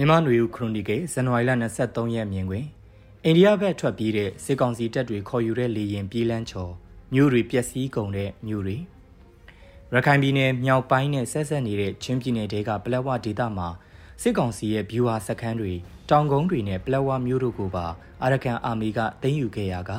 မြန်မာ့နွေဦးခရိုနီကယ်ဇန်နဝါရီလ23ရက်မြင်တွင်အိန္ဒိယဘက်ထွက်ပြေးတဲ့စစ်ကောင်စီတပ်တွေခေါ်ယူတဲ့လေရင်ပြေးလန်းချော်မြို့တွေပျက်စီးကုန်တဲ့မြို့တွေရခိုင်ပြည်နယ်မြောက်ပိုင်းနဲ့ဆက်ဆက်နေတဲ့ချင်းပြည်နယ်တဲကပလက်ဝဒေသမှာစစ်ကောင်စီရဲ့ဗျူဟာစခန်းတွေတောင်ကုန်းတွေနဲ့ပလက်ဝမြို့တို့ကိုပါအာရကန်အာမီကသိမ်းယူခဲ့ရက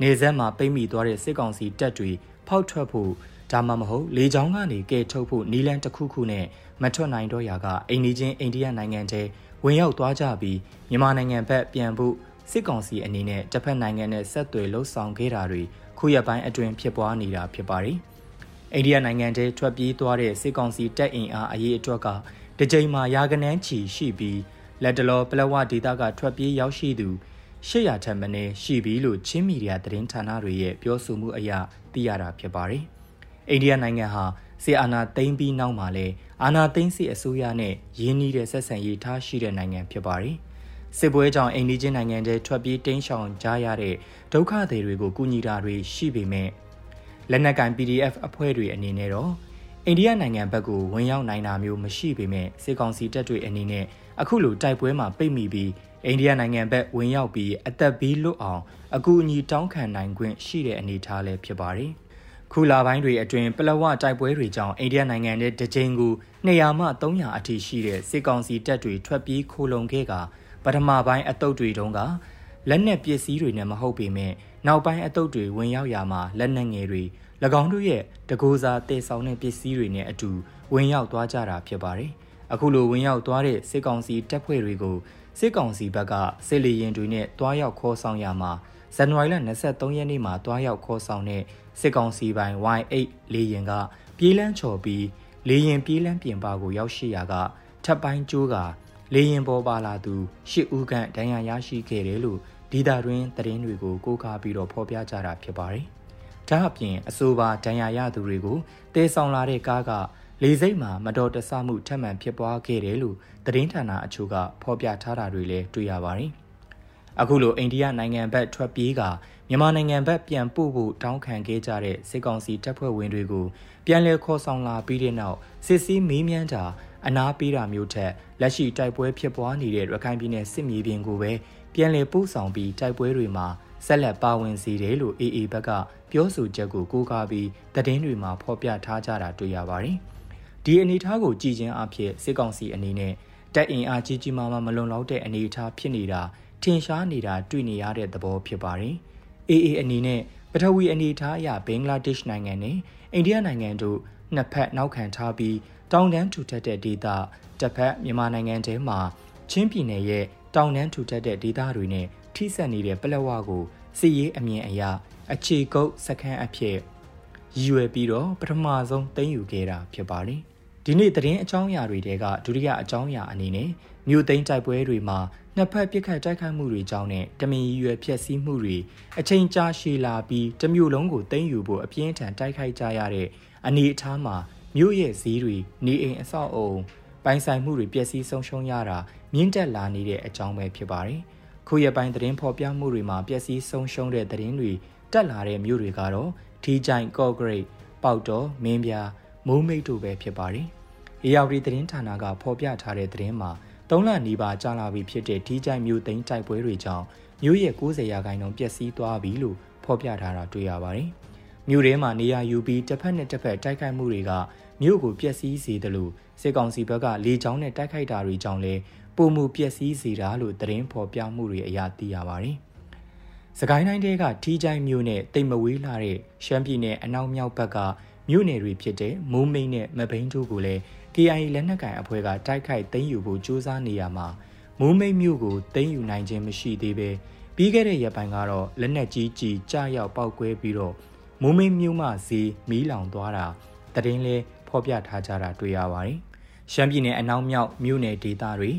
နေဆက်မှာပိတ်မိသွားတဲ့စစ်ကောင်စီတပ်တွေဖောက်ထွက်ဖို့ ဒါမှမဟုတ်လေကြောင်းကနေကဲထုတ်ဖို့နီလန်တစ်ခုခုနဲ့မထွက်နိုင်တော့ရာကအိန္ဒိချင်းအိန္ဒိယနိုင်ငံထဲဝင်ရောက်သွားကြပြီးမြန်မာနိုင်ငံဘက်ပြန်ဖို့စစ်ကောင်စီအနေနဲ့တစ်ဖက်နိုင်ငံနဲ့ဆက်သွယ်လှုပ်ဆောင်ခဲ့တာတွေခုရက်ပိုင်းအတွင်းဖြစ်ပွားနေတာဖြစ်ပါတယ်။အိန္ဒိယနိုင်ငံထဲထွက်ပြေးသွားတဲ့စစ်ကောင်စီတပ်အင်အားအရေးအတွက်ကတကြိမ်မှာရာကနန်းချီရှိပြီးလက်တလောပလဝဒေသကထွက်ပြေးရောက်ရှိသူ800ထက်မနည်းရှိပြီလို့ချင်းမီဒီယာသတင်းဌာနတွေရဲ့ပြောဆိုမှုအရသိရတာဖြစ်ပါတယ်။ အိန္ဒိယနိုင်ငံဟာစစ်အာဏာသိမ်းပြီးနောက်မှာလည်းအာဏာသိမ်းစစ်အစိုးရနဲ့ရင်းနှီးတဲ့ဆက်ဆံရေးထားရှိတဲ့နိုင်ငံဖြစ်ပါတယ်။စစ်ပွဲကြောင့်အိန္ဒိချင်းနိုင်ငံတွေထွက်ပြေးတိမ်းရှောင်ကြရတဲ့ဒုက္ခသည်တွေကိုကူညီတာတွေရှိပေမဲ့လက်နက်ကင် PDF အဖွဲ့တွေအနေနဲ့တော့အိန္ဒိယနိုင်ငံဘက်ကိုဝင်ရောက်နိုင်တာမျိုးမရှိပေမဲ့စစ်ကောင်စီတပ်တွေအနေနဲ့အခုလိုတိုက်ပွဲမှာပိတ်မိပြီးအိန္ဒိယနိုင်ငံဘက်ဝင်ရောက်ပြီးအသက်ဘေးလွတ်အောင်အကူအညီတောင်းခံနိုင်ခွင့်ရှိတဲ့အနေအထားလည်းဖြစ်ပါတယ်။ ခုလာပိုင်းတွေအတွင်းပလဝတိုက်ပွဲတွေကြောင့်အိန္ဒိယနိုင်ငံရဲ့တကြိမ်ကို200မှ300အထိရှိတဲ့စစ်ကောင်စီတပ်တွေထွက်ပြေးခိုလုံခဲ့ကပထမပိုင်းအတုပ်တွေတုန်းကလက်နက်ပစ္စည်းတွေနဲ့မဟုတ်ပေမဲ့နောက်ပိုင်းအတုပ်တွေဝင်ရောက်ရာမှာလက်နက်ငယ်တွေ၎င်းတို့ရဲ့တကိုးစားတည်ဆောင်တဲ့ပစ္စည်းတွေနဲ့အတူဝင်ရောက်သွားကြတာဖြစ်ပါတယ်။အခုလိုဝင်ရောက်သွားတဲ့စစ်ကောင်စီတပ်ဖွဲ့တွေကိုစစ်ကောင်စီဘက်ကစစ်လေရင်တွေနဲ့တွားရောက်ခေါ်ဆောင်ရမှာ ဇန်နဝါရီလ23ရက်နေ့မှာတွားရောက်ခေါ်ဆောင်တဲ့စစ်ကောင်စီပိုင် Y8 လေရင်ကပြေးလန်းချော်ပြီးလေရင်ပြေးလန်းပြင်ပကိုရောက်ရှိရာကထပ်ပိုင်းကျိုးကလေရင်ပေါ်ပါလာသူရှစ်ဦးခန့်ဒဏ်ရာရရှိခဲ့တယ်လို့ဒီတာတွင်သတင်းတွေကိုကိုးကားပြီးတော့ဖော်ပြကြတာဖြစ်ပါတယ်။ဒါအပြင်အဆိုပါဒဏ်ရာရသူတွေကိုတဲဆောင်လာတဲ့ကားကလေစိတ်မှာမတော်တဆမှုထပ်မံဖြစ်ပွားခဲ့တယ်လို့သတင်းဌာနအချို့ကဖော်ပြထားတာတွေလည်းတွေ့ရပါတယ်။ အခုလိုအိန္ဒိယနိုင်ငံဘက်ထွက်ပြေးကမြန်မာနိုင်ငံဘက်ပြန်ပို့ဖို့တောင်းခံခဲ့ကြတဲ့စစ်ကောင်စီတပ်ဖွဲ့ဝင်တွေကိုပြန်လည်ခေါ်ဆောင်လာပြီးတဲ့နောက်စစ်စည်းမေးမြန်းတာအနာပေးတာမျိုးထက်လက်ရှိတိုက်ပွဲဖြစ်ပွားနေတဲ့ရခိုင်ပြည်နယ်စစ်မြေပြင်ကိုပဲပြန်လည်ပို့ဆောင်ပြီးတိုက်ပွဲတွေမှာဆက်လက်ပါဝင်စေတယ်လို့ AA ဘက်ကပြောဆိုချက်ကိုကိုးကားပြီးသတင်းတွေမှာဖော်ပြထားကြတာတွေ့ရပါတယ်။ဒီအနေအထားကိုကြည်ချင်းအဖြစ်စစ်ကောင်စီအနေနဲ့တပ်အင်အားကြီးကြီးမားမားမလွန်လောက်တဲ့အနေအထားဖြစ်နေတာ ထင်ရှားနေတာတွေ့နေရတဲ့သဘောဖြစ်ပါတယ်။ AA အနေနဲ့ပထဝီအနေထားအရဘင်္ဂလားဒေ့ရှ်နိုင်ငံနဲ့အိန္ဒိယနိုင်ငံတို့နှစ်ဖက်နောက်ခံထားပြီးတောင်တန်းထူထပ်တဲ့ဒေသတစ်ဖက်မြန်မာနိုင်ငံထဲမှာချင်းပြည်နယ်ရဲ့တောင်တန်းထူထပ်တဲ့ဒေသတွေနဲ့ထိစပ်နေတဲ့ပလက်ဝကိုစစ်ရေးအမြင်အရအခြေကုပ်စခန်းအဖြစ်ရည်ရွယ်ပြီးတော့ပထမဆုံးသိမ်းယူခဲ့တာဖြစ်ပါတယ်။ဒီနေ့သတင်းအကြောင်းအရာတွေတဲကဒုတိယအကြောင်းအရာအနေနဲ့မြို့သိမ်းတိုက်ပွဲတွေမှာ နှစ်ဖက်ပစ်ခတ်တိုက်ခိုက်မှုတွေကြောင့်နဲ့တမင်ရွယ်ဖျက်ဆီးမှုတွေအချိန်ကြာရှည်လာပြီးတမျိုးလုံးကိုသိမ်းယူဖို့အပြင်းထန်တိုက်ခိုက်ကြရတဲ့အနေအထားမှာမြို့ရဲ့ဈေးတွေနေအိမ်အဆောက်အုံပိုင်ဆိုင်မှုတွေပျက်စီးဆုံးရှုံးရတာမြင့်တက်လာနေတဲ့အကြောင်းပဲဖြစ်ပါတယ်။ခုရပိုင်းသတင်းဖော်ပြမှုတွေမှာပျက်စီးဆုံးရှုံးတဲ့သတင်းတွေတက်လာတဲ့မြို့တွေကတော့ထီချိုင်ကော့ဂရိတ်ပေါတော်မင်းပြားမိုးမိတ်တို့ပဲဖြစ်ပါတယ်။အေယာဝတီသတင်းဌာနကဖော်ပြထားတဲ့သတင်းမှာ ၃လနီးပါးကြာလာပြီဖြစ်တဲ့ဒီကြိုင်မျိုးသိန်းတိုက်ပွဲတွေကြောင့်မြို့ရဲ့90ရာခိုင်နှုန်းပျက်စီးသွားပြီလို့ဖော်ပြထားတာတွေ့ရပါတယ်။မြို့ထဲမှာနေရာယူပြီးတစ်ဖက်နဲ့တစ်ဖက်တိုက်ခိုက်မှုတွေကမြို့ကိုပျက်စီးစေတယ်လို့စစ်ကောင်စီဘက်ကလေကြောင်းနဲ့တိုက်ခိုက်တာတွေကြောင့်လည်းပုံမှုပျက်စီးစေတာလို့သတင်းဖော်ပြမှုတွေအရသိရပါတယ်။စကိုင်းတိုင်းတဲကထီးချိုင်းမြို့နဲ့တိမ်မဝေးလာတဲ့ရှမ်းပြည်နယ်အနောက်မြောက်ဘက်က မြို့နယ်တွေဖြစ်တဲ့မိုးမိတ်နဲ့မဘိန်းတို့ကိုလည်း KIA လက်နက်ကိုင်အဖွဲ့ကတိုက်ခိုက်သိမ်းယူဖို့ကြိုးစားနေရမှာမိုးမိတ်မြို့ကိုသိမ်းယူနိုင်ခြင်းမရှိသေးပဲပြီးခဲ့တဲ့ရက်ပိုင်းကတော့လက်နက်ကြီးကြီးကြားရောက်ပောက်ကွဲပြီးတော့မိုးမိတ်မြို့မှဈေးမီးလောင်သွားတာတရင်လဲဖော်ပြထားကြတာတွေ့ရပါတယ်။ရှမ်းပြည်နယ်အနောက်မြောက်မြို့နယ်ဒေသတွေ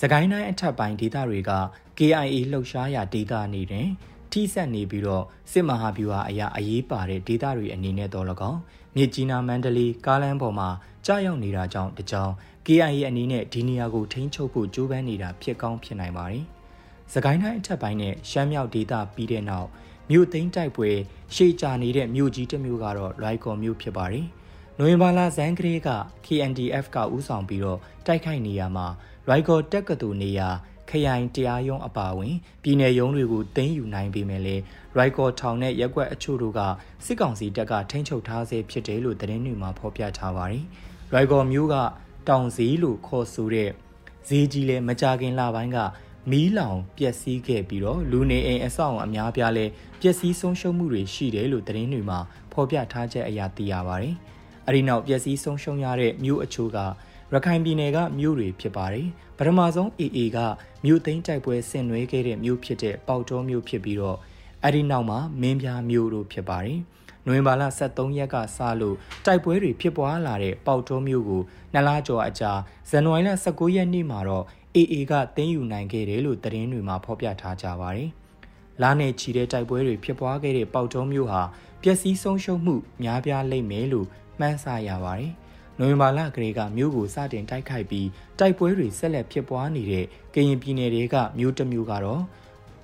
စကိုင်းတိုင်းအထက်ပိုင်းဒေသတွေက KIA လှုပ်ရှားရာဒေသနေတွင် ထိဆက်နေပြီးတော့စစ်မဟာဗျူဟာအရာအရေးပါတဲ့ဒေသတွေအနေနဲ့တော့လကောက်မြစ်ကြီးနားမန္တလေးကားလမ်းပေါ်မှာကြာရောက်နေတာကြောင့်တကြောင် KIA အနေနဲ့ဒီနေရာကိုထိန်းချုပ်ဖို့ကြိုးပမ်းနေတာဖြစ်ကောင်းဖြစ်နိုင်ပါတယ်။စကိုင်းတိုင်းအထက်ပိုင်းနဲ့ရှမ်းမြောက်ဒေသပြီးတဲ့နောက်မြို့သိမ်းတိုက်ပွဲရှေ့ကြာနေတဲ့မြို့ကြီးတစ်မြို့ကတော့လွိုက်ကော်မြို့ဖြစ်ပါတယ်။နိုဝင်ဘာလဇန်ကလေးက KNDF ကဥဆောင်ပြီးတော့တိုက်ခိုက်နေရမှာရိုက်ကော်တက်ကတူနေရာခ ရိုင်တရားရုံးအပါအဝင်ပြည်내ရုံးတွေကိုတင်းယူနိုင်ပေမဲ့လည်းရိုက်ကော်ထောင်နဲ့ရက်ွက်အချို့တို့ကစစ်ကောင်စီတပ်ကထိန်းချုပ်ထားဆဲဖြစ်တယ်လို့သတင်းတွေမှာဖော်ပြထားပါတယ်။ရိုက်ကော်မျိုးကတောင်စည်းလို့ခေါ်ဆိုတဲ့ဈေးကြီးလဲမကြခင်လပိုင်းကမီးလောင်ပျက်စီးခဲ့ပြီးတော့လူနေအိမ်အဆောက်အအုံအများပြားလဲပျက်စီးဆုံးရှုံးမှုတွေရှိတယ်လို့သတင်းတွေမှာဖော်ပြထားချက်အရာသိရပါတယ်။အဲဒီနောက်ပျက်စီးဆုံးရှုံးရတဲ့မြို့အချို့က ရခိုင်ပြည်နယ်ကမြို့တွေဖြစ်ပါတယ်။ပထမဆုံး AA ကမြို့သိမ်းတိုက်ပွဲဆင်နွှဲခဲ့တဲ့မြို့ဖြစ်တဲ့ပေါတောမြို့ဖြစ်ပြီးတော့အဲဒီနောက်မှာမင်းပြားမြို့တို့ဖြစ်ပါတယ်။နိုဝင်ဘာလ23ရက်ကစလို့တိုက်ပွဲတွေဖြစ်ပွားလာတဲ့ပေါတောမြို့ကိုနှစ်လကျော်အကြာဇန်နဝါရီလ19ရက်နေ့မှာတော့ AA ကသိမ်းယူနိုင်ခဲ့တယ်လို့သတင်းတွေမှာဖော်ပြထားကြပါတယ်။လာနေချီတဲ့တိုက်ပွဲတွေဖြစ်ပွားခဲ့တဲ့ပေါတောမြို့ဟာပျက်စီးဆုံးရှုံးမှုများပြားလိမ့်မယ်လို့မှန်းဆရပါတယ်။ နိုဝင်ဘာလကလေးကမြို့ကိုစတင်တိုက်ခိုက်ပြီးတိုက်ပွဲတွေဆက်လက်ဖြစ်ပွားနေတဲ့ကရင်ပြည်နယ်တွေကမြို့တစ်မြို့ကတော့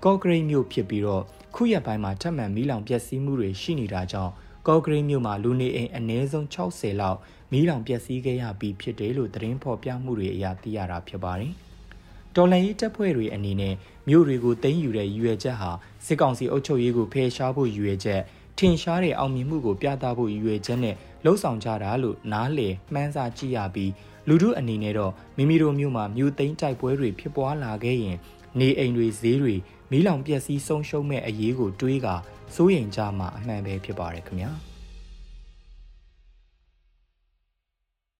ကော့ဂရိတ်မြို့ဖြစ်ပြီးတော့ခုရက်ပိုင်းမှာထပ်မံမီးလောင်ပျက်စီးမှုတွေရှိနေတာကြောင့်ကော့ဂရိတ်မြို့မှာလူနေအိမ်အနည်းဆုံး60လောက်မီးလောင်ပျက်စီးခဲ့ရပြီးဖြစ်တယ်လို့သတင်းဖော်ပြမှုတွေအရသိရတာဖြစ်ပါတယ်။တော်လန်ရေးတပ်ဖွဲ့တွေအနေနဲ့မြို့တွေကိုသိမ်းယူတဲ့ရည်ရွယ်ချက်ဟာစစ်ကောင်စီအုပ်ချုပ်ရေးကိုဖယ်ရှားဖို့ရည်ရွယ်ချက်ထင်ရှားတဲ့အောင်မြင်မှုကိုပြသဖို့ရည်ရွယ်ချက်နဲ့ လှုံ့ဆော်ကြတာလို့နားလည်မှန်းဆကြည့်ရပြီးလူထုအနေနဲ့တော့မိမိတို့မြို့မှာမြို့သိမ်းတိုက်ပွဲတွေဖြစ်ပွားလာခဲ့ရင်နေအိမ်တွေဈေးတွေမီးလောင်ပျက်စီးဆုံးရှုံးမဲ့အရေးကိုတွေးကစိုးရိမ်ကြမှာအမှန်ပဲဖြစ်ပါတယ်ခင်ဗျာ။